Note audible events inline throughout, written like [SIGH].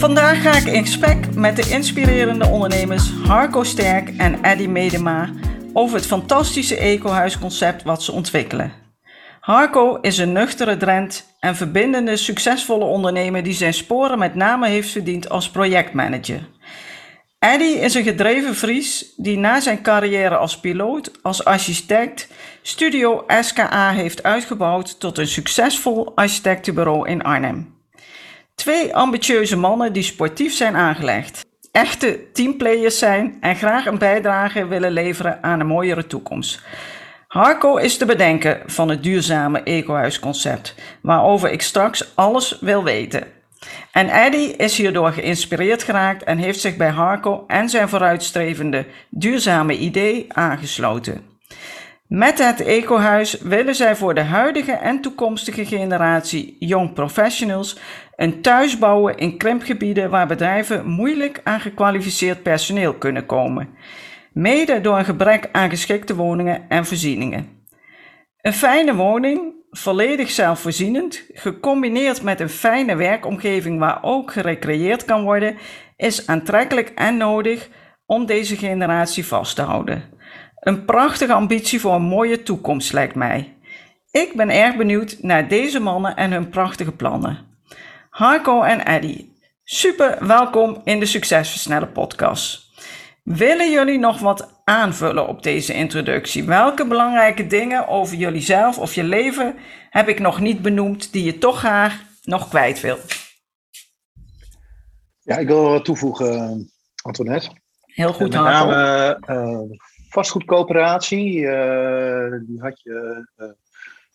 Vandaag ga ik in gesprek met de inspirerende ondernemers Harco Sterk en Eddy Medema over het fantastische ecohuisconcept wat ze ontwikkelen. Harco is een nuchtere Drent en verbindende succesvolle ondernemer die zijn sporen met name heeft verdiend als projectmanager. Eddy is een gedreven Fries die na zijn carrière als piloot, als architect, Studio SKA heeft uitgebouwd tot een succesvol architectenbureau in Arnhem. Twee ambitieuze mannen die sportief zijn aangelegd, echte teamplayers zijn en graag een bijdrage willen leveren aan een mooiere toekomst. Harco is de bedenker van het duurzame ecohuisconcept, waarover ik straks alles wil weten. En Eddy is hierdoor geïnspireerd geraakt en heeft zich bij Harco en zijn vooruitstrevende duurzame idee aangesloten. Met het ecohuis willen zij voor de huidige en toekomstige generatie young professionals een thuis bouwen in krimpgebieden waar bedrijven moeilijk aan gekwalificeerd personeel kunnen komen, mede door een gebrek aan geschikte woningen en voorzieningen. Een fijne woning, volledig zelfvoorzienend, gecombineerd met een fijne werkomgeving waar ook gerecreëerd kan worden, is aantrekkelijk en nodig om deze generatie vast te houden. Een prachtige ambitie voor een mooie toekomst lijkt mij. Ik ben erg benieuwd naar deze mannen en hun prachtige plannen. Harco en Eddy, super welkom in de Succesversnellen podcast. Willen jullie nog wat aanvullen op deze introductie? Welke belangrijke dingen over jullie zelf of je leven heb ik nog niet benoemd die je toch graag nog kwijt wil? Ja, ik wil wat toevoegen, Antoinette. Heel goed, Met name uh, vastgoedcoöperatie, uh, die had je uh,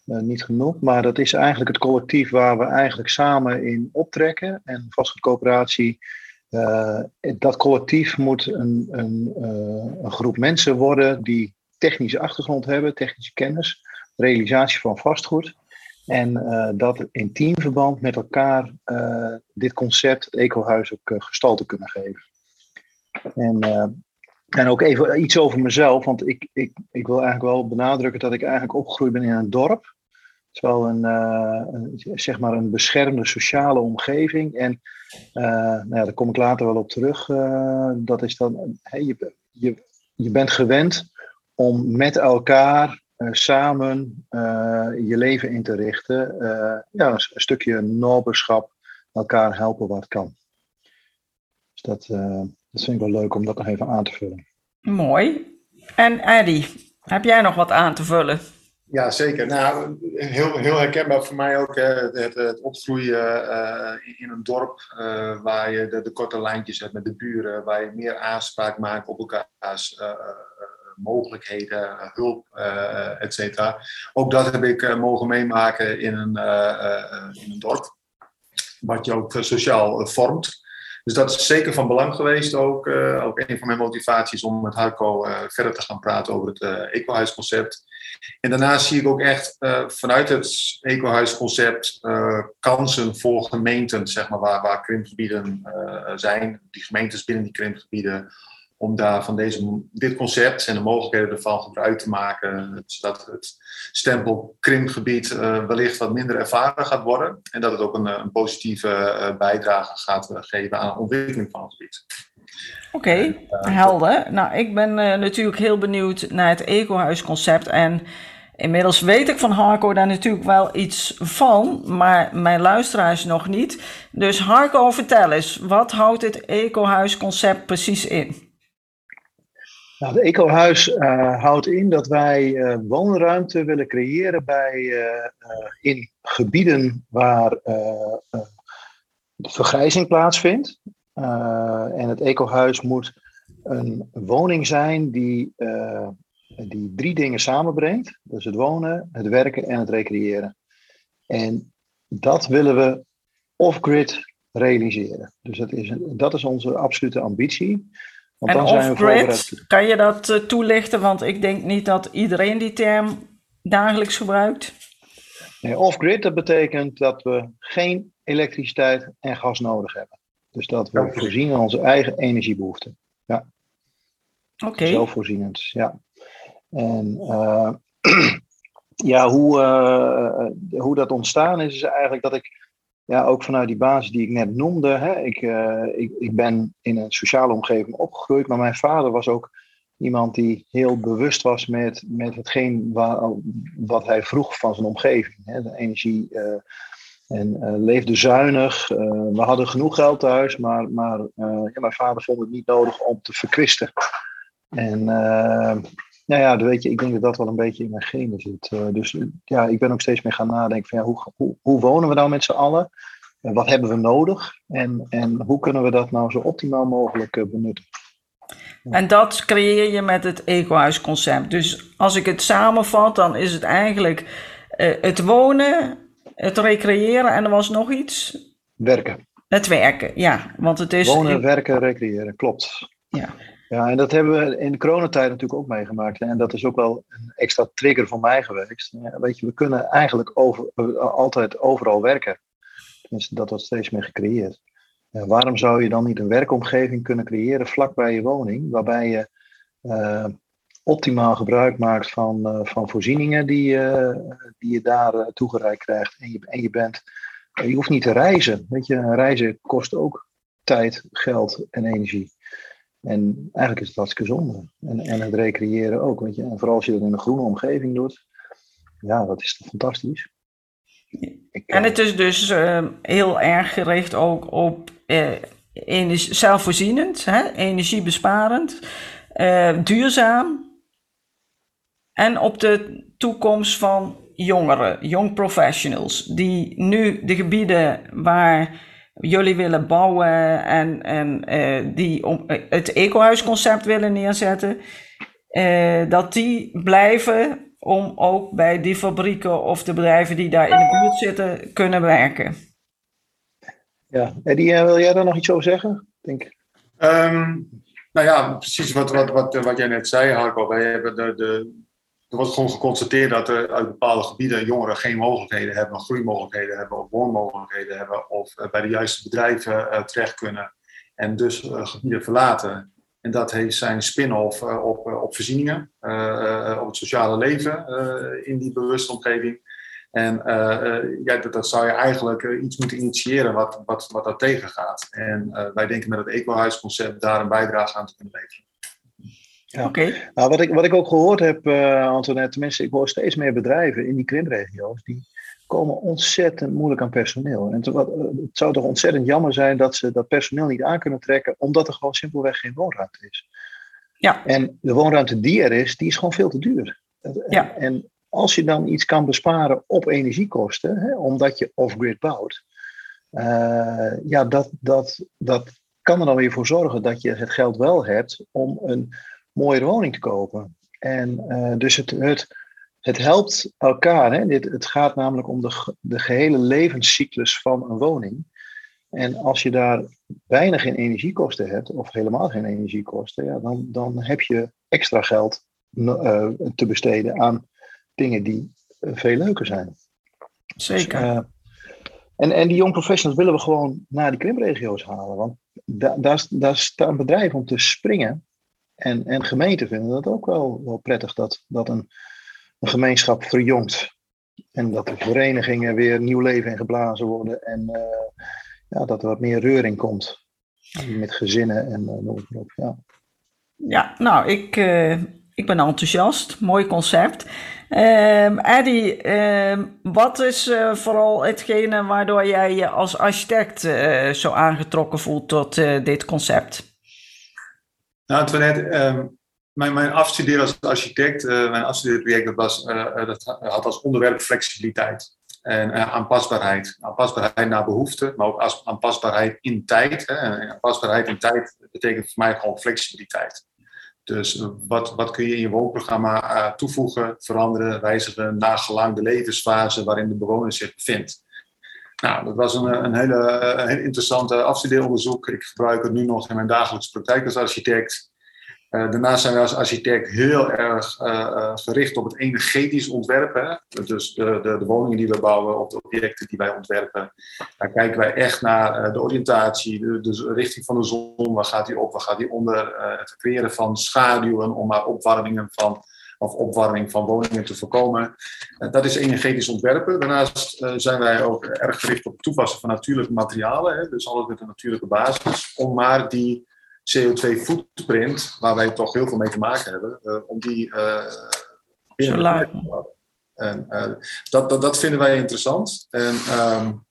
uh, niet genoemd. Maar dat is eigenlijk het collectief waar we eigenlijk samen in optrekken. En vastgoedcoöperatie, dat collectief moet een, een, een, groep mensen worden die technische achtergrond hebben, technische kennis, realisatie van vastgoed. En dat in teamverband met elkaar dit concept, het ecohuis, ook gestalte kunnen geven. En en ook even iets over mezelf, want ik, ik, ik wil eigenlijk wel benadrukken dat ik eigenlijk opgegroeid ben in een dorp is wel een, een, zeg maar een beschermde sociale omgeving. En uh, nou ja, daar kom ik later wel op terug. Uh, dat is dan, hey, je, je, je bent gewend om met elkaar samen je leven in te richten. ja, een, een stukje noberschap, elkaar helpen wat kan. Dus dat, dat vind ik wel leuk om dat nog even aan te vullen. Mooi. En Eddie, heb jij nog wat aan te vullen? Ja, zeker. Nou, heel, heel herkenbaar voor mij ook het, het opgroeien uh, in een dorp uh, waar je de, de, korte lijntjes hebt met de buren, waar je meer aanspraak maakt op elkaars uh, mogelijkheden, hulp, et cetera. Ook dat heb ik mogen meemaken in een, in een dorp, wat je ook sociaal vormt. Dus dat is zeker van belang geweest ook. ook een van mijn motivaties om met Huiko verder te gaan praten over het ecohuisconcept. En daarnaast zie ik ook echt uh, vanuit het ecohuisconcept uh, kansen voor gemeenten, zeg maar, waar, waar krimpgebieden uh, zijn, die gemeentes binnen die krimpgebieden, om daar van deze, dit concept en de mogelijkheden ervan gebruik te maken, zodat het stempel krimpgebied wellicht wat minder ervaren gaat worden en dat het ook een, een positieve bijdrage gaat geven aan de ontwikkeling van het gebied. Oké, okay, helder. Nou, ik ben natuurlijk heel benieuwd naar het ecohuisconcept. En inmiddels weet ik van Harco daar natuurlijk wel iets van, maar mijn luisteraars nog niet. Dus Harco, vertel eens, wat houdt het ecohuisconcept precies in? Nou, het ecohuis uh, houdt in dat wij uh, woonruimte willen creëren bij, in gebieden waar vergrijzing plaatsvindt. En het ecohuis moet een woning zijn die, die drie dingen samenbrengt. Dus het wonen, het werken en het recreëren. En dat willen we off-grid realiseren. Dus dat is, dat is onze absolute ambitie. Want en voorbereid. Kan je dat uh, toelichten? Want ik denk niet dat iedereen die term dagelijks gebruikt. Nee, off-grid, dat betekent dat we geen elektriciteit en gas nodig hebben. Dus dat we voorzien in onze eigen energiebehoeften. Ja. Oké. Okay. Zelfvoorzienend, ja. En uh, [CLEARS THROAT] ja, hoe, uh, hoe dat ontstaan is, is eigenlijk dat ik ja, ook vanuit die basis die ik net noemde. Hè, ik, uh, ik, ik ben in een sociale omgeving opgegroeid, maar mijn vader was ook iemand die heel bewust was met, met hetgeen waar, wat hij vroeg van zijn omgeving. Hè, de energie. Uh, en uh, leefde zuinig. we hadden genoeg geld thuis, maar, maar ja, mijn vader vond het niet nodig om te verkwisten. En nou ja, weet je, ik denk dat dat wel een beetje in mijn genen zit. Uh, dus ja, ik ben ook steeds meer gaan nadenken van ja, hoe, hoe, hoe wonen we nou met z'n allen? Uh, wat hebben we nodig? En, en hoe kunnen we dat nou zo optimaal mogelijk uh, benutten? En dat creëer je met het ecohuisconcept. Dus als ik het samenvat, dan is het eigenlijk het wonen, het recreëren en er was nog iets? Werken. Het werken, ja. Want het is... Wonen, werken, recreëren, klopt. Ja. Ja, en dat hebben we in de coronatijd natuurlijk ook meegemaakt. En dat is ook wel een extra trigger voor mij geweest. Ja, weet je, we kunnen eigenlijk over, altijd overal werken. Tenminste, dat wordt steeds meer gecreëerd. Ja, waarom zou je dan niet een werkomgeving kunnen creëren vlakbij je woning, waarbij je uh, optimaal gebruik maakt van, uh, van voorzieningen die, die je daar toegereikt krijgt. En je, en je bent, je hoeft niet te reizen. Weet je, reizen kost ook tijd, geld en energie. En eigenlijk is het hartstikke zonde. En, en het recreëren ook. Weet je. En vooral als je dat in een groene omgeving doet. Ja, dat is fantastisch. en het is dus uh, heel erg gericht ook op uh, zelfvoorzienend, hè? energiebesparend, uh, duurzaam. En op de toekomst van jongeren, young professionals, die nu de gebieden waar jullie willen bouwen en, en uh, die om, het ecohuisconcept willen neerzetten, uh, dat die blijven om ook bij die fabrieken of de bedrijven die daar in de buurt zitten kunnen werken. Ja, Eddie, eh, wil jij daar nog iets over zeggen? Denk. Um, nou ja, precies wat, wat, wat, wat jij net zei, Harko. Wij hebben de, de, er wordt gewoon geconstateerd dat er uit bepaalde gebieden jongeren geen mogelijkheden hebben, groeimogelijkheden hebben of woonmogelijkheden hebben of eh, bij de juiste bedrijven uh, terecht kunnen en dus uh, gebieden verlaten. En dat heeft zijn spin-off op, op voorzieningen, op het sociale leven in die bewuste omgeving. En ja, dat, dat, zou je eigenlijk iets moeten initiëren wat, wat, wat dat tegengaat. En wij denken met het ecohuisconcept daar een bijdrage aan te kunnen leveren. Ja. Nou, wat, ik, wat ik ook gehoord heb, uh, Antoinette, tenminste, ik hoor steeds meer bedrijven in die krimregio's, die komen ontzettend moeilijk aan personeel. En het, wat, het zou toch ontzettend jammer zijn dat ze dat personeel niet aan kunnen trekken, omdat er gewoon simpelweg geen woonruimte is. Ja. En de woonruimte die er is, die is gewoon veel te duur. Ja. En als je dan iets kan besparen op energiekosten, hè, omdat je off-grid bouwt, uh, ja, dat, dat, dat kan er dan weer voor zorgen dat je het geld wel hebt om een mooie woning te kopen. En uh, dus het, het, het helpt elkaar. Hè? Dit, het gaat namelijk om de, de gehele levenscyclus van een woning. En als je daar weinig in energiekosten hebt, of helemaal geen energiekosten, ja, dan, dan heb je extra geld uh, te besteden aan dingen die uh, veel leuker zijn. Zeker. Dus, en, en die young professionals willen we gewoon naar die krimregio's halen. Want da, daar, daar staan bedrijven om te springen. En, en gemeenten vinden dat ook wel, wel prettig dat, dat een, een gemeenschap verjongt. En dat de verenigingen weer nieuw leven in geblazen worden. En uh, ja, dat er wat meer reuring komt. Met gezinnen en uh, noem maar op. Ja. ja, nou, ik, uh, ik ben enthousiast. Mooi concept. Eddie, um, wat is vooral hetgene waardoor jij je als architect zo aangetrokken voelt tot dit concept? Nou, Antoinette, um, mijn, mijn afstuderen als architect, uh, mijn afstudeerproject was, uh, dat had als onderwerp flexibiliteit en aanpasbaarheid. Aanpasbaarheid naar behoeften, maar ook aanpasbaarheid in tijd. Hè. aanpasbaarheid in tijd betekent voor mij gewoon flexibiliteit. Dus wat, wat kun je in je woonprogramma toevoegen, veranderen, wijzigen, naar gelang de levensfase waarin de bewoner zich bevindt. Nou, dat was een, een hele interessante afstudeeronderzoek. Ik gebruik het nu nog in mijn dagelijkse praktijk als architect. Uh, daarnaast zijn we als architect heel erg uh, gericht op het energetisch ontwerpen. Dus de, de, de, woningen die we bouwen of de objecten die wij ontwerpen. Daar kijken wij echt naar de oriëntatie, de, de, richting van de zon. Waar gaat die op, waar gaat die onder? het creëren van schaduwen om maar opwarmingen van, of opwarming van woningen te voorkomen. dat is energetisch ontwerpen. Daarnaast zijn wij ook erg gericht op het toepassen van natuurlijke materialen. Hè, dus alles met een natuurlijke basis. Om maar die CO2-footprint, waar wij toch heel veel mee te maken hebben, uh, om die binnen te houden. En uh, dat, dat, dat vinden wij interessant. En um,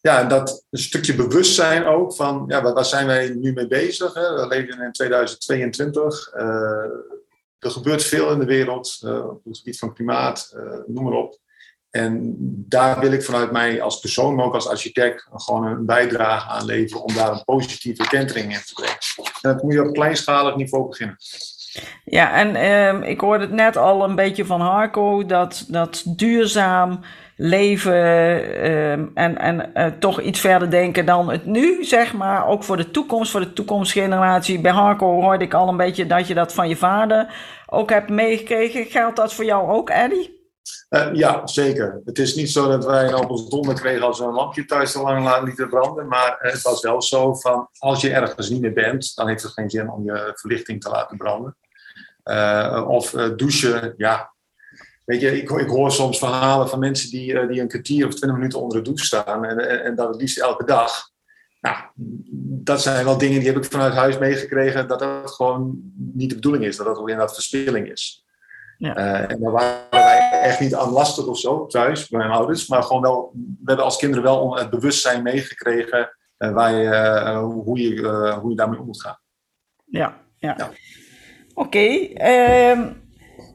ja, dat een stukje bewustzijn ook van, ja, waar, waar zijn wij nu mee bezig? Hè? We leven in 2022. Er gebeurt veel in de wereld op het gebied van klimaat, noem maar op. En daar wil ik vanuit mij als persoon, maar ook als architect, gewoon een bijdrage aan leveren om daar een positieve kentering in te brengen. En dat moet je op kleinschalig niveau beginnen. Ja, en eh, ik hoorde het net al een beetje van Harco, dat, dat duurzaam leven uh, en, en uh, toch iets verder denken dan het nu, zeg maar. Ook voor de toekomst, voor de toekomstgeneratie. Bij Harco hoorde ik al een beetje dat je dat van je vader ook hebt meegekregen. Geldt dat voor jou ook, Eddie? Uh, ja, zeker. Het is niet zo dat wij een appels donder kregen als we een lampje thuis te lang lieten branden. Maar het was wel zo van, als je ergens niet meer bent, dan heeft het geen zin om je verlichting te laten branden. Uh, of uh, douchen, ja. Weet je, ik, ik, hoor soms verhalen van mensen die, die een kwartier of twintig minuten onder de douche staan. En, en, en dat het liefst elke dag. Nou, dat zijn wel dingen die heb ik vanuit huis meegekregen. Dat dat gewoon niet de bedoeling is. Dat dat ook inderdaad verspilling is. Ja. Uh, en daar waren wij echt niet aan lastig of zo thuis bij mijn ouders. Maar gewoon wel, we hebben als kinderen wel het bewustzijn meegekregen uh, waar je, uh, hoe, je, hoe je daarmee om moet gaan. Ja, ja. ja. Oké. Ehm,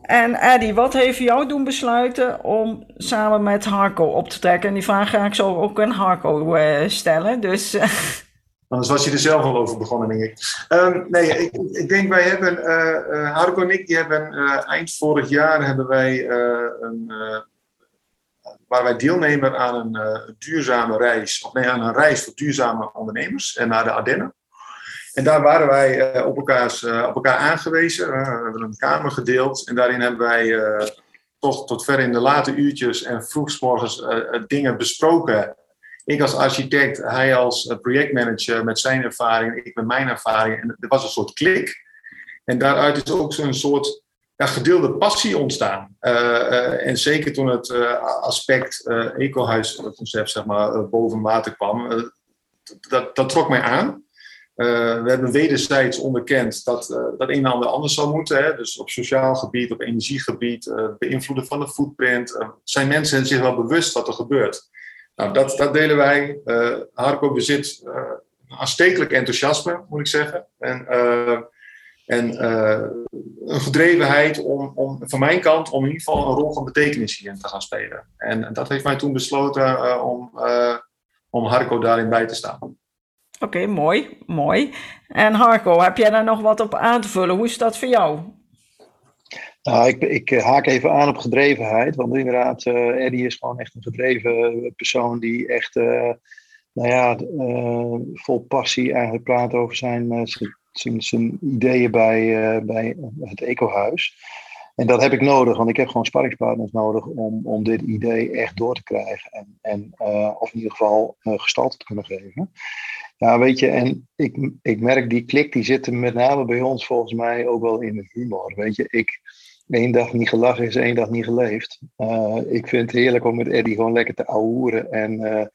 en Eddie, wat heeft jou doen besluiten om samen met Harco op te trekken? En die vraag ga ik zo ook aan Harco stellen. Dus. [LAUGHS] Anders was je er zelf al over begonnen, denk ik. Um, nee, ik, ik, denk wij hebben, uh, Harco en ik, hebben eind vorig jaar hebben wij een, waar wij deelnemen aan een duurzame reis, of nee, aan een reis voor duurzame ondernemers en naar de Ardennen. En daar waren wij op, elkaars, op elkaar aangewezen. we hebben een kamer gedeeld en daarin hebben wij toch tot ver in de late uurtjes en vroegsmorgens dingen besproken ik als architect, hij als eh, projectmanager met zijn ervaring, ik met mijn ervaring. En er was een soort klik. En daaruit is ook zo'n soort ja, gedeelde passie ontstaan. En zeker toen het aspect ecohuisconcept zeg maar, boven water kwam, dat, dat trok mij aan. We hebben wederzijds onderkend dat dat een en ander anders zou moeten. Hè? Dus op sociaal gebied, op energiegebied, beïnvloeden van de footprint. zijn mensen zich wel bewust wat er gebeurt? Nou, dat, dat delen wij. Harco bezit een aanstekelijk enthousiasme, moet ik zeggen. En, en een gedrevenheid om, om, van mijn kant om in ieder geval een rol van betekenis hierin te gaan spelen. En dat heeft mij toen besloten om, om Harco daarin bij te staan. Oké, mooi, mooi. En Harco, heb jij daar nog wat op aan te vullen? Hoe is dat voor jou? Nou, ik, ik, eh, haak even aan op gedrevenheid. Want inderdaad, uh, Eddie is gewoon echt een gedreven persoon die echt, uh, nou ja, uh, vol passie eigenlijk praat over zijn, zijn, zijn, ideeën bij, bij het ecohuis. En dat heb ik nodig, want ik heb gewoon sparringspartners nodig om, om dit idee echt door te krijgen. En, en of in ieder geval gestalte te kunnen geven. Ja, weet je, en ik, ik merk die klik, die zit met name bij ons volgens mij ook wel in het humor. Weet je, ik één dag niet gelachen is één dag niet geleefd. Uh, ik vind het heerlijk om met Eddie gewoon lekker te ouwen. En, uh,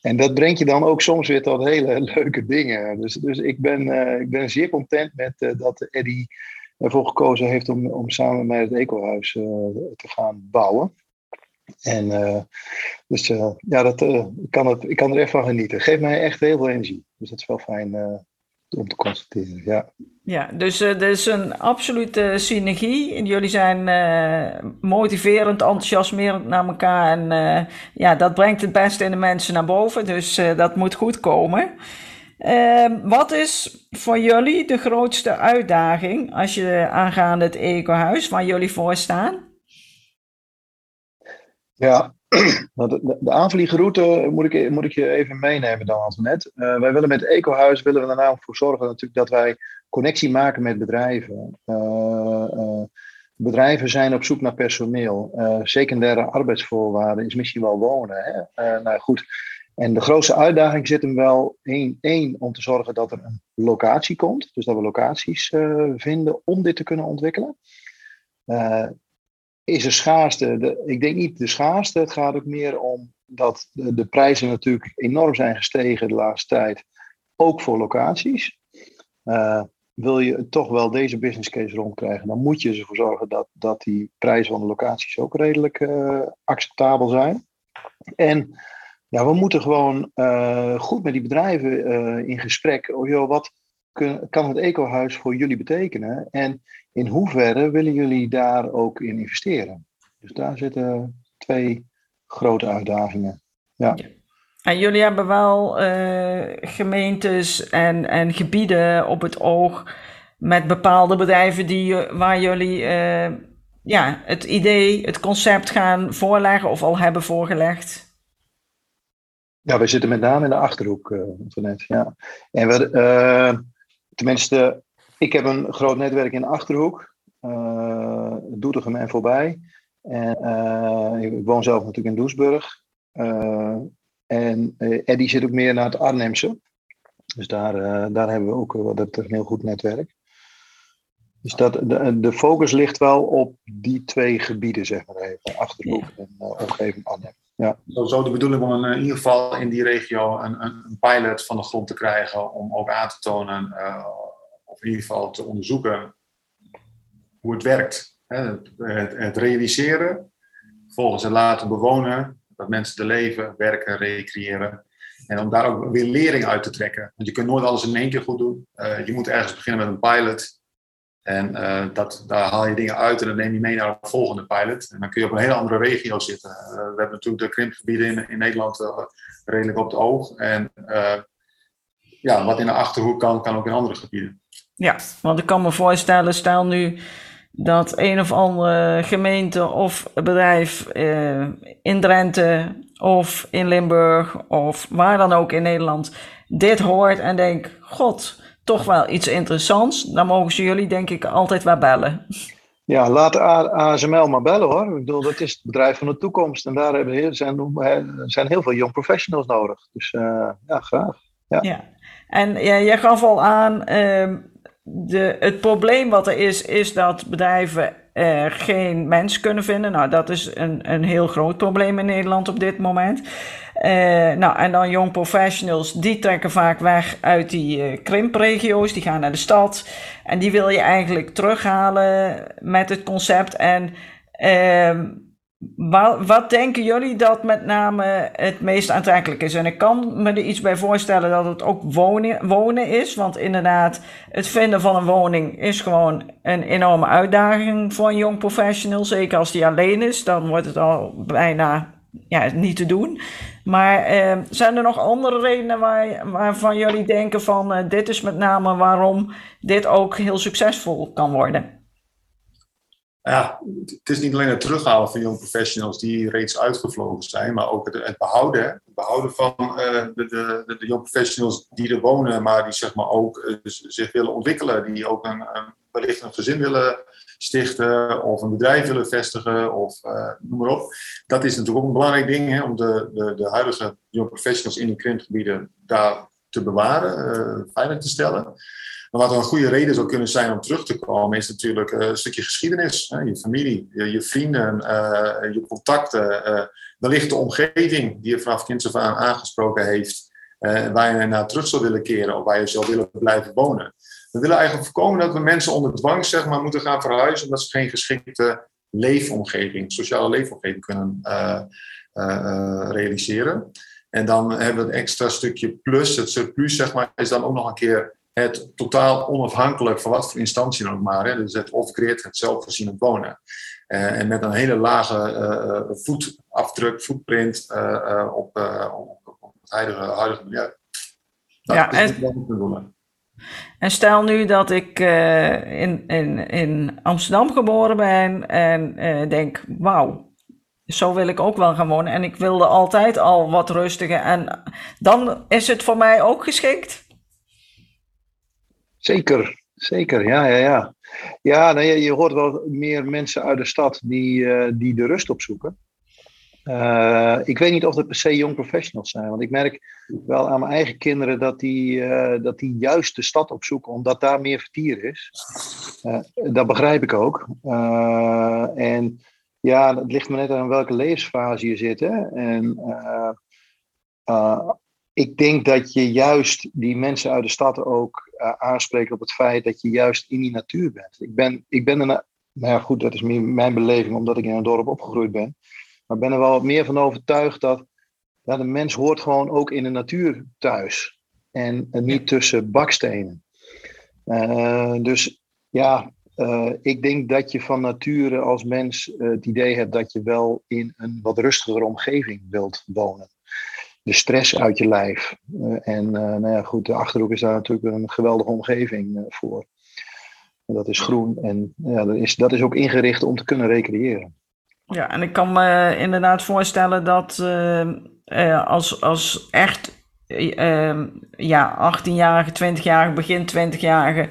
en dat brengt je dan ook soms weer tot hele [LAUGHS] leuke dingen. Dus, dus ik, ben, uh, ik ben zeer content met dat Eddie ervoor gekozen heeft om, om samen met het Ecohuis te gaan bouwen. En dus ja, dat, ik, kan het, ik kan er echt van genieten. Geeft mij echt heel veel energie. Dus dat is wel fijn om te constateren, ja. Ja, dus er is een absolute synergie. Jullie zijn motiverend, enthousiasmerend naar elkaar. En ja, dat brengt het beste in de mensen naar boven. Dus dat moet goed komen. Ehm, wat is voor jullie de grootste uitdaging als je aangaande het ecohuis waar jullie voor staan? Ja, [CLEARS THROAT] de, de, aanvliegroute moet ik, moet ik je even meenemen dan, Antoinette. Uh, wij willen met Ecohuis willen we er namelijk voor zorgen natuurlijk dat wij connectie maken met bedrijven. Uh, bedrijven zijn op zoek naar personeel. secundaire arbeidsvoorwaarden is misschien wel wonen. Hè? nou goed. En de grootste uitdaging zit hem wel één, één om te zorgen dat er een locatie komt. Dus dat we locaties vinden om dit te kunnen ontwikkelen is er schaarste. De, ik denk niet de schaarste. Het gaat ook meer om dat de, de, prijzen natuurlijk enorm zijn gestegen de laatste tijd. Ook voor locaties. Uh, wil je toch wel deze business case rondkrijgen, dan moet je ervoor zorgen dat, dat die prijzen van de locaties ook redelijk uh, acceptabel zijn. En ja, we moeten gewoon uh, goed met die bedrijven in gesprek. Oh, joh, wat kan het ecohuis voor jullie betekenen? En in hoeverre willen jullie daar ook in investeren? Dus daar zitten twee grote uitdagingen. Ja. En jullie hebben wel uh, gemeentes en, en gebieden op het oog met bepaalde bedrijven die, waar jullie uh, ja, het idee, het concept gaan voorleggen of al hebben voorgelegd? Ja, we zitten met name in de achterhoek, uh, net. Ja. En we, tenminste, ik heb een groot netwerk in de Achterhoek, uh, Doetinchem en voorbij. En uh, ik woon zelf natuurlijk in Doesburg. Uh, en Eddie zit ook meer naar het Arnhemse. Dus daar, daar hebben we ook wat een heel goed netwerk. Dus dat, de, de focus ligt wel op die twee gebieden, zeg maar even. Achterhoek en omgeving Arnhem. Ja. Zo de bedoeling om in ieder geval in die regio een, een, pilot van de grond te krijgen. Om ook aan te tonen, of in ieder geval te onderzoeken, hoe het werkt. Het, realiseren, volgens het laten bewonen, dat mensen te leven, werken, recreëren. En om daar ook weer lering uit te trekken. Want je kunt nooit alles in één keer goed doen. Uh, je moet ergens beginnen met een pilot. En uh, dat, daar haal je dingen uit en dan neem je mee naar de volgende pilot. En dan kun je op een hele andere regio zitten. Uh, we hebben natuurlijk de krimpgebieden in, in Nederland redelijk op het oog. En ja, wat in de achterhoek kan, kan ook in andere gebieden. Ja, want ik kan me voorstellen, stel nu dat een of andere gemeente of bedrijf eh, in Drenthe of in Limburg of waar dan ook in Nederland dit hoort en denkt, god, toch wel iets interessants, dan mogen ze jullie denk ik altijd wel bellen. Ja, laat ASML maar bellen hoor. Ik bedoel, dat is het bedrijf van de toekomst en daar hebben heel, zijn, zijn heel veel young professionals nodig. Dus uh, ja, graag. Ja. ja. En ja, jij gaf al aan, uh, de, het probleem wat er is, is dat bedrijven er geen mens kunnen vinden. Nou, dat is een, een heel groot probleem in Nederland op dit moment. Uh, nou, en dan young professionals, die trekken vaak weg uit die uh, krimpregio's. Die gaan naar de stad. En die wil je eigenlijk terughalen met het concept. En uh, wat, wat, denken jullie dat met name het meest aantrekkelijk is? En ik kan me er iets bij voorstellen dat het ook wonen, wonen is. Want inderdaad, het vinden van een woning is gewoon een enorme uitdaging voor een jong professional. Zeker als die alleen is, dan wordt het al bijna ja, niet te doen. Maar eh, zijn er nog andere redenen waar, waarvan jullie denken van uh, dit is met name waarom dit ook heel succesvol kan worden? Ja, het is niet alleen het terughalen van young professionals die reeds uitgevlogen zijn, maar ook het, behouden. Het behouden van uh, de, de, young professionals die er wonen, maar die zeg maar ook uh, zich willen ontwikkelen, die ook een, een, wellicht een gezin willen stichten of een bedrijf willen vestigen of uh, noem maar op. Dat is natuurlijk ook een belangrijk ding hè, om de, de, de huidige young professionals in die krimpgebieden daar te bewaren, veilig te stellen. Maar wat een goede reden zou kunnen zijn om terug te komen, is natuurlijk eh, een stukje geschiedenis. Je familie, je, vrienden, uh, je contacten, uh, wellicht de omgeving die je vanaf kinds af aan aangesproken heeft, waar je naar terug zou willen keren of waar je zou willen blijven wonen. We willen eigenlijk voorkomen dat we mensen onder dwang zeg maar, moeten gaan verhuizen omdat ze geen geschikte leefomgeving, sociale leefomgeving kunnen realiseren. En dan hebben we een extra stukje plus. Het surplus zeg maar, is dan ook nog een keer het totaal onafhankelijk van wat voor instantie dan ook maar. Hè. Dus het off-grid, het zelfvoorzienend wonen. Uh, en met een hele lage uh, voetafdruk, footprint uh, op, op, op, het huidige, huidige milieu. Dat ja, en, en stel nu dat ik in, in, in Amsterdam geboren ben en denk, wauw, zo wil ik ook wel gaan wonen. En ik wilde altijd al wat rustiger. En dan is het voor mij ook geschikt. Zeker, zeker. Ja, ja, ja. Ja, nou, je, je hoort wel meer mensen uit de stad die, uh, die de rust opzoeken. Uh, ik weet niet of dat per se young professionals zijn. Want ik merk wel aan mijn eigen kinderen dat die, uh, dat die juist de stad opzoeken, omdat daar meer vertier is. Dat begrijp ik ook. en ja, het ligt me net aan welke levensfase je zit. Hè? En ik denk dat je juist die mensen uit de stad ook aanspreekt op het feit dat je juist in die natuur bent. Ik ben, ik ben er, nou ja, goed, dat is mijn beleving omdat ik in een dorp opgegroeid ben. Maar ik ben er wel wat meer van overtuigd dat ja, de mens hoort gewoon ook in de natuur thuis. En, en niet tussen bakstenen. Uh, dus ja, uh, ik denk dat je van nature als mens het idee hebt dat je wel in een wat rustigere omgeving wilt wonen. De stress uit je lijf. en nou ja, goed, de achterhoek is daar natuurlijk een geweldige omgeving voor. En dat is groen en ja, dat, is, dat is ook ingericht om te kunnen recreëren. Ja, en ik kan me inderdaad voorstellen dat als, als echt uh, ja, 18-jarige, 20-jarige, begin 20-jarige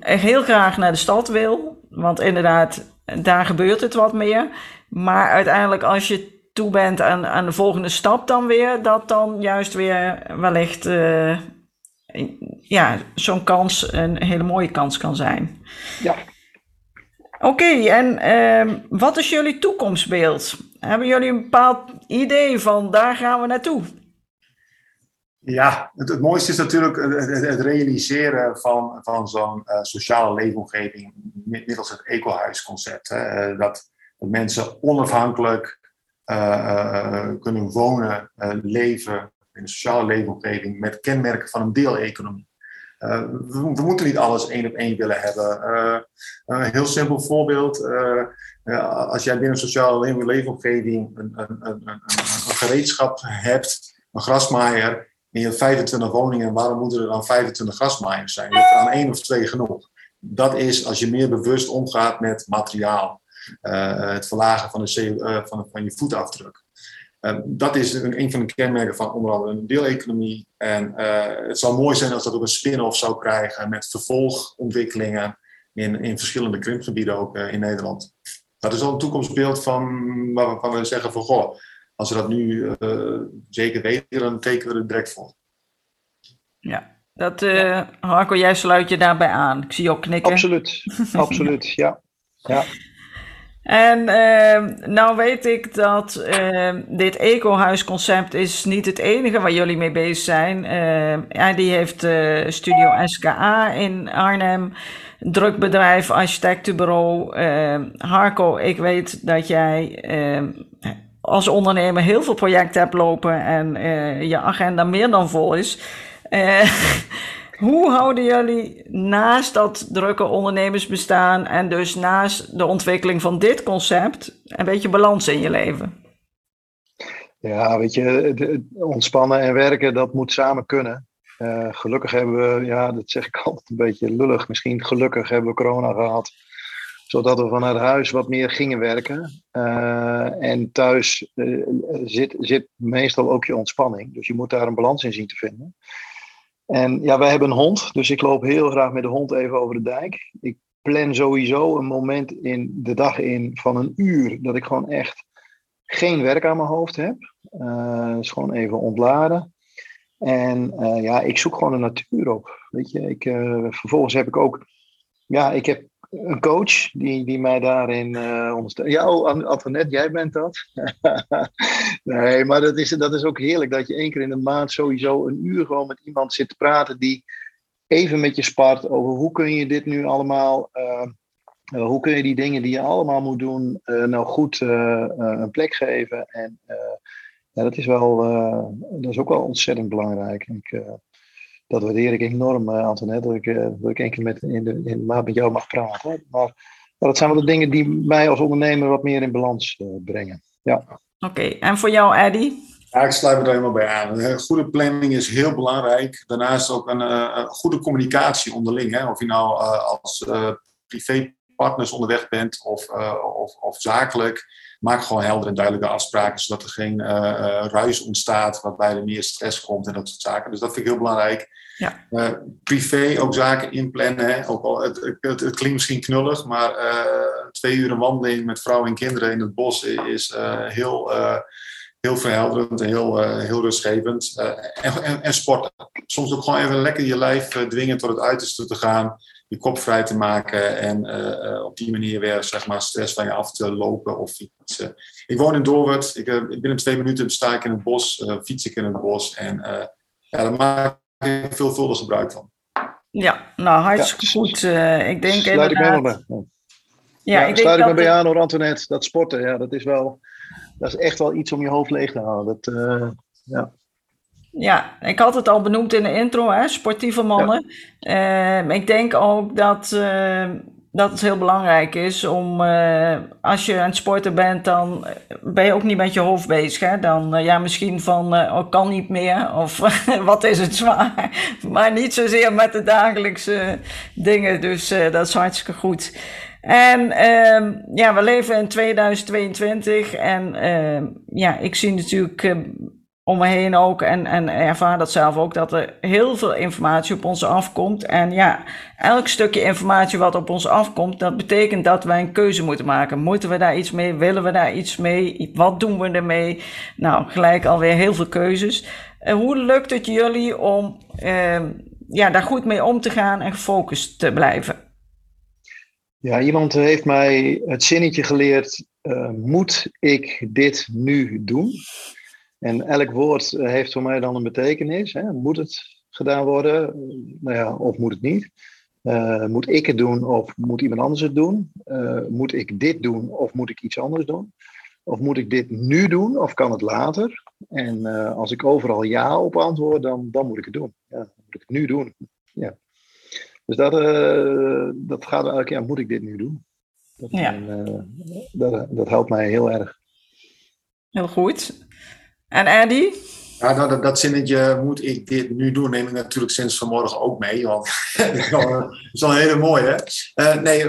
heel graag naar de stad wil. Want inderdaad, daar gebeurt het wat meer. Maar uiteindelijk als je toe bent aan, aan de volgende stap dan weer, dat dan juist weer wellicht ja, zo'n kans een hele mooie kans kan zijn. Ja, Oké, okay, en uh, wat is jullie toekomstbeeld? Hebben jullie een bepaald idee van daar gaan we naartoe? Ja, het, het mooiste is natuurlijk het, het, realiseren van, van zo'n uh, sociale leefomgeving middels het ecohuisconcept. Hè? Dat, dat mensen onafhankelijk uh, kunnen wonen, leven in een sociale leefomgeving met kenmerken van een deeleconomie. Uh, we, we, moeten niet alles één op één willen hebben. Een heel simpel voorbeeld. Als jij binnen een sociale leefomgeving een, een, een, een, gereedschap hebt, een grasmaaier, en je hebt 25 woningen, waarom moeten er dan 25 grasmaaiers zijn? Je hebt er aan één of twee genoeg. Dat is als je meer bewust omgaat met materiaal. Het verlagen van, de, van, van je voetafdruk. Uh, dat is een, een, van de kenmerken van onder andere een deeleconomie. En uh, het zou mooi zijn als dat ook een spin-off zou krijgen met vervolgontwikkelingen in, in verschillende krimpgebieden ook uh, in Nederland. Dat is al een toekomstbeeld van waarvan we zeggen van goh, als we dat nu zeker weten, dan tekenen we er direct voor. Ja, dat, Harco, jij sluit je daarbij aan. Ik zie je ook knikken. Absoluut, [LAUGHS] absoluut, ja. ja. En uh, nou weet ik dat uh, dit ecohuisconcept is niet het enige waar jullie mee bezig zijn. Uh, die heeft uh, Studio SKA in Arnhem, drukbedrijf, architectenbureau. Harco, ik weet dat jij als ondernemer heel veel projecten hebt lopen en je agenda meer dan vol is. [LAUGHS] Hoe houden jullie naast dat drukke ondernemersbestaan en dus naast de ontwikkeling van dit concept een beetje balans in je leven? Ja, weet je, ontspannen en werken, dat moet samen kunnen. Uh, gelukkig hebben we, ja, dat zeg ik [LAUGHS] altijd een beetje lullig, misschien gelukkig hebben we corona gehad, zodat we vanuit huis wat meer gingen werken. Uh, en thuis uh, zit, zit meestal ook je ontspanning, dus je moet daar een balans in zien te vinden. En ja, wij hebben een hond, dus ik loop heel graag met de hond even over de dijk. Ik plan sowieso een moment in de dag in van een uur dat ik gewoon echt geen werk aan mijn hoofd heb. Uh, dus gewoon even ontladen. En uh, ja, ik zoek gewoon de natuur op. Weet je, ik, uh, vervolgens heb ik ook, ja, ik heb een coach die, die mij daarin uh, ondersteunt. Ja, oh, Antoinette, jij bent dat. [LAUGHS] nee, maar dat is, dat is ook heerlijk dat je één keer in de maand sowieso een uur gewoon met iemand zit te praten die even met je spart over hoe kun je dit nu allemaal, uh, uh, hoe kun je die dingen die je allemaal moet doen, nou goed een plek geven. En ja, dat is wel, dat is ook wel ontzettend belangrijk. Ik, dat waardeer ik enorm, uh, Antoinette, dat ik, uh, dat ik één keer met, in, de, in de maand met jou mag praten. Maar dat zijn wel de dingen die mij als ondernemer wat meer in balans uh, brengen. Ja. Oké, okay. en voor jou, Eddie? Ja, ik sluit me er helemaal bij aan. Een goede planning is heel belangrijk. Daarnaast ook een, een goede communicatie onderling. Hè? Of je nou als privépartners onderweg bent of, of, of zakelijk. Maak gewoon helder en duidelijke afspraken, zodat er geen ruis ontstaat waarbij er meer stress komt en dat soort zaken. Dus dat vind ik heel belangrijk. Ja. privé ook zaken inplannen. Hè. Ook al, het, het, het, klinkt misschien knullig, maar twee uur een wandeling met vrouwen en kinderen in het bos is heel heel verhelderend en heel, heel rustgevend. En, en, en, sporten. Soms ook gewoon even lekker je lijf dwingen tot het uiterste te gaan. Je kop vrij te maken en op die manier weer zeg maar, stress van je af te lopen of fietsen. Ik woon in Doorwerd. Ik, ik binnen twee minuten sta ik in het bos, fiets ik in het bos. En ja, daar maak ik veelvuldig gebruik van. Ja, nou hartstikke ja, goed. ik denk sluit ik me bij. Ja, ja, ik sluit ik me bij aan hoor, Antoinette. Dat sporten, ja, dat is wel dat is echt wel iets om je hoofd leeg te halen. Dat, uh, ja. Ja, ik had het al benoemd in de intro, hè, sportieve mannen. Ja. Uh, ik denk ook dat, uh, dat het heel belangrijk is om, als je aan het sporten bent, dan ben je ook niet met je hoofd bezig. Hè? Dan, ja, misschien van, oh, kan niet meer, of [LAUGHS] wat is het zwaar. Maar niet zozeer met de dagelijkse dingen, dus dat is hartstikke goed. En uh, ja, we leven in 2022 en uh, ja, ik zie natuurlijk uh, om me heen ook en, en ervaar dat zelf ook, dat er heel veel informatie op ons afkomt. En ja, elk stukje informatie wat op ons afkomt, dat betekent dat wij een keuze moeten maken. Moeten we daar iets mee? Willen we daar iets mee? Wat doen we ermee? Nou, gelijk alweer heel veel keuzes. hoe lukt het jullie om ehm, ja, daar goed mee om te gaan en gefocust te blijven? Ja, iemand heeft mij het zinnetje geleerd: uh, moet ik dit nu doen? En elk woord eh, heeft voor mij dan een betekenis. Hè? Moet het gedaan worden? Nou ja, of moet het niet? Uh, moet ik het doen of moet iemand anders het doen? Uh, moet ik dit doen of moet ik iets anders doen? Of moet ik dit nu doen of kan het later? En als ik overal ja op antwoord, dan, dan moet ik het doen. Ja, dan moet ik het nu doen. Ja. Dus dat, dat gaat elke keer, moet ik dit nu doen? Dat, ja. uh, dat, dat, helpt mij heel erg. Heel goed. En Eddie? Ja, nou, dat, dat zinnetje, moet ik dit nu doen, neem ik natuurlijk sinds vanmorgen ook mee. Want [LAUGHS] dat is een hele mooie. Uh, nee,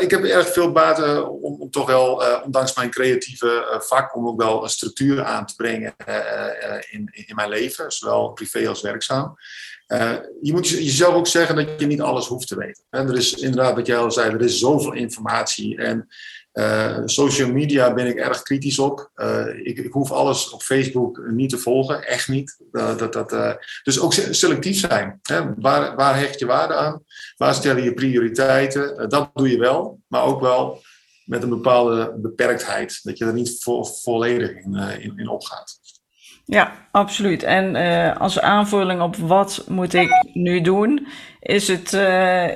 ik heb erg veel baat om, om, toch wel, ondanks mijn creatieve vak, om ook wel een structuur aan te brengen in, in mijn leven, zowel privé als werkzaam. Je moet jezelf ook zeggen dat je niet alles hoeft te weten. En er is inderdaad, wat jij al zei, er is zoveel informatie. En uh, social media ben ik erg kritisch op. Uh, ik, ik, hoef alles op Facebook niet te volgen, echt niet. dat, dat, dus ook selectief zijn. Hè? Waar, waar hecht je waarde aan? Waar stel je prioriteiten? dat doe je wel, maar ook wel met een bepaalde beperktheid. Dat je er niet vo volledig in, in, in opgaat. Ja, absoluut. En als aanvulling op wat moet ik nu doen, is het,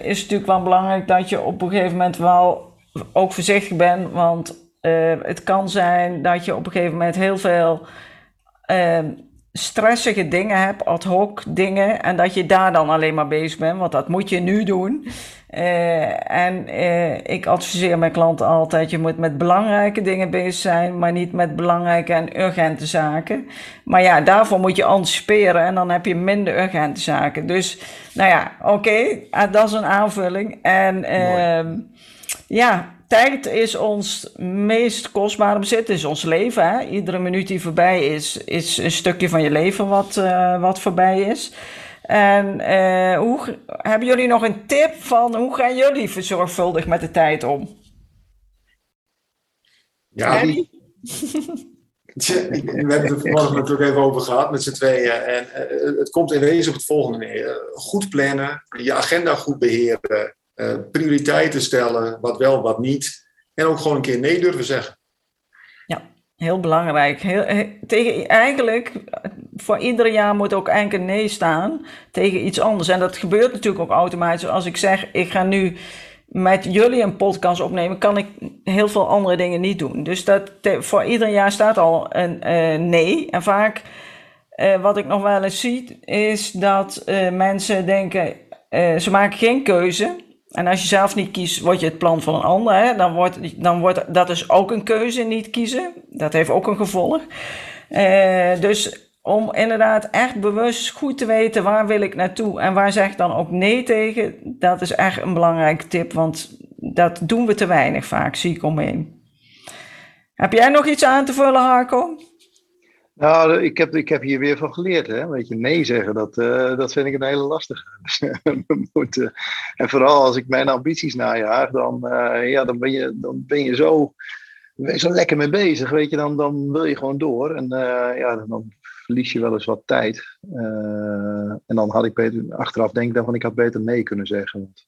is natuurlijk wel belangrijk dat je op een gegeven moment wel ook voorzichtig bent. Want uh, het kan zijn dat je op een gegeven moment heel veel stressige dingen hebt, ad hoc dingen, en dat je daar dan alleen maar bezig bent, want dat moet je nu doen. Uh, en uh, ik adviseer mijn klanten altijd: je moet met belangrijke dingen bezig zijn, maar niet met belangrijke en urgente zaken. Maar ja, daarvoor moet je anticiperen en dan heb je minder urgente zaken. Dus, nou ja, oké, okay, dat is een aanvulling. En uh, ja, tijd is ons meest kostbare bezit, is ons leven. Hè? Iedere minuut die voorbij is, is een stukje van je leven wat, uh, wat voorbij is. En uh, hoe, hebben jullie nog een tip van hoe gaan jullie zorgvuldig met de tijd om? Ja, die... [LAUGHS] we hebben het er vanmorgen natuurlijk even over gehad met z'n tweeën. En uh, het komt in wezen op het volgende neer. Goed plannen, je agenda goed beheren, uh, prioriteiten stellen, wat wel, wat niet. En ook gewoon een keer nee durven zeggen. Ja, heel belangrijk. Heel, tegen, eigenlijk, voor ieder jaar moet ook een nee staan tegen iets anders. En dat gebeurt natuurlijk ook automatisch. Als ik zeg, ik ga nu met jullie een podcast opnemen, kan ik heel veel andere dingen niet doen. Dus dat, voor ieder jaar staat al een uh, nee. En vaak, wat ik nog wel eens zie, is dat mensen denken, ze maken geen keuze. En als je zelf niet kiest, word je het plan van een ander. Hè? Dan, wordt, dan wordt dat is ook een keuze, niet kiezen. Dat heeft ook een gevolg. Uh, dus om inderdaad echt bewust goed te weten waar wil ik naartoe en waar zeg ik dan ook nee tegen, dat is echt een belangrijke tip, want dat doen we te weinig vaak, zie ik omheen. Heb jij nog iets aan te vullen, Harco? Nou, ik heb, ik heb hier weer van geleerd. Hè? Weet je, nee zeggen, dat, uh, dat vind ik een hele lastige. [LAUGHS] Dus, en vooral als ik mijn ambities najaag, dan, uh, ja, dan, ben, je, dan ben je zo, ben je zo lekker mee bezig. Weet je, dan, dan wil je gewoon door. En ja, dan verlies je wel eens wat tijd. en dan had ik beter, achteraf denk ik dan van, ik had beter nee kunnen zeggen. Want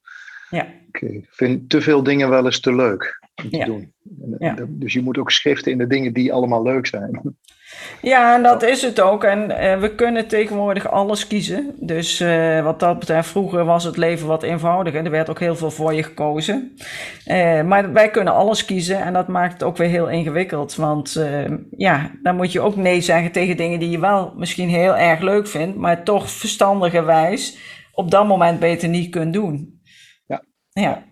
ja. ik vind te veel dingen wel eens te leuk om te ja. doen. Ja. Dus je moet ook schiften in de dingen die allemaal leuk zijn. [LAUGHS] Ja, en dat is het ook. En uh, we kunnen tegenwoordig alles kiezen. Dus uh, wat dat betreft, vroeger was het leven wat eenvoudiger. Er werd ook heel veel voor je gekozen. Uh, maar wij kunnen alles kiezen en dat maakt het ook weer heel ingewikkeld. Want ja, dan moet je ook nee zeggen tegen dingen die je wel misschien heel erg leuk vindt, maar toch verstandigerwijs op dat moment beter niet kunt doen. Ja. ja.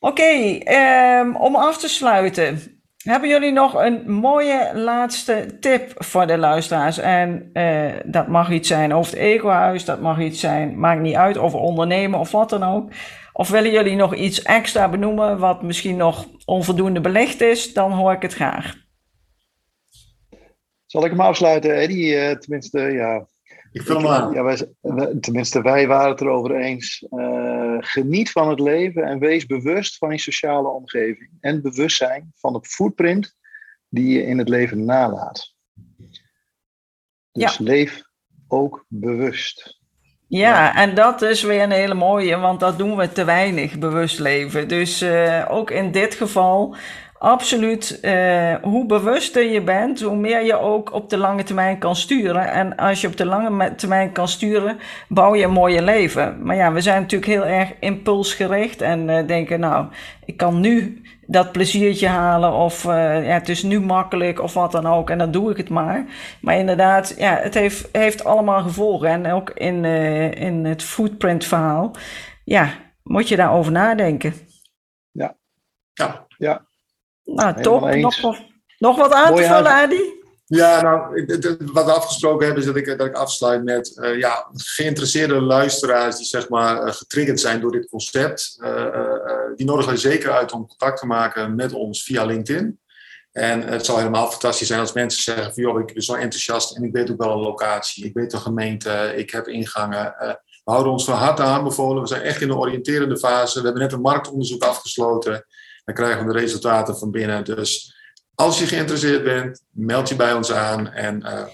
Oké, okay, um, om af te sluiten. Hebben jullie nog een mooie laatste tip voor de luisteraars? En uh, dat mag iets zijn over het egohuis, dat mag iets zijn, maakt niet uit, over ondernemen of wat dan ook. Of willen jullie nog iets extra benoemen wat misschien nog onvoldoende belicht is? Dan hoor ik het graag. Zal ik hem afsluiten, Eddie? Uh, tenminste, ja, ik vul hem aan. Ja, wij, tenminste, wij waren het erover eens. Uh, geniet van het leven en wees bewust van je sociale omgeving. En bewustzijn van de footprint die je in het leven nalaat. Dus ja. leef ook bewust. Ja, en dat is weer een hele mooie, want dat doen we te weinig, bewust leven. Dus uh, ook in dit geval Absoluut. Uh, hoe bewuster je bent, hoe meer je ook op de lange termijn kan sturen. En als je op de lange termijn kan sturen, bouw je een mooie leven. Maar ja, we zijn natuurlijk heel erg impulsgericht en uh, denken, nou, ik kan nu dat pleziertje halen of uh, ja, het is nu makkelijk of wat dan ook en dan doe ik het maar. Maar inderdaad, ja, het heeft, heeft allemaal gevolgen. En ook in, in het footprint verhaal, ja, moet je daarover nadenken. Ja. Ja. Ja, nou, top. Nog, nog wat aan te vullen, Adi? Ja, nou, wat we afgesproken hebben is dat ik, dat ik afsluit met uh, ja, geïnteresseerde luisteraars die zeg maar uh, getriggerd zijn door dit concept. Uh, die nodigen we zeker uit om contact te maken met ons via LinkedIn. En het zal helemaal fantastisch zijn als mensen zeggen van joh, ik ben zo enthousiast en ik weet ook wel een locatie, ik weet een gemeente, ik heb ingangen. we houden ons van harte aanbevolen, we zijn echt in de oriënterende fase. We hebben net een marktonderzoek afgesloten. Dan krijgen we de resultaten van binnen. Dus als je geïnteresseerd bent, meld je bij ons aan en uh,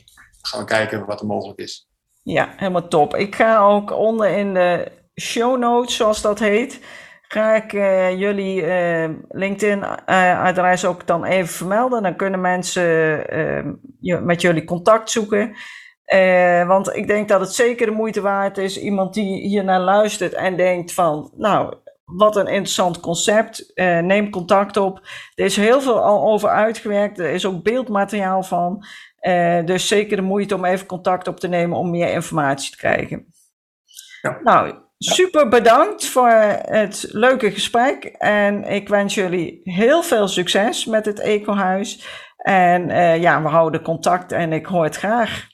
gaan we kijken wat er mogelijk is. Ja, helemaal top. Ik ga ook onder in de show notes, zoals dat heet, ga ik uh, jullie uh, LinkedIn-adres ook dan even vermelden. Dan kunnen mensen met jullie contact zoeken. want ik denk dat het zeker de moeite waard is. Iemand die hier naar luistert en denkt van, nou, wat een interessant concept. Uh, neem contact op. Er is heel veel al over uitgewerkt. Er is ook beeldmateriaal van. Uh, dus zeker de moeite om even contact op te nemen om meer informatie te krijgen. Ja. Nou, super bedankt voor het leuke gesprek. En ik wens jullie heel veel succes met het Ecohuis. En uh, ja, we houden contact en ik hoor het graag.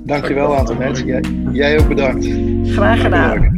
Dankjewel, Antoinette. Jij, jij ook bedankt. Graag gedaan.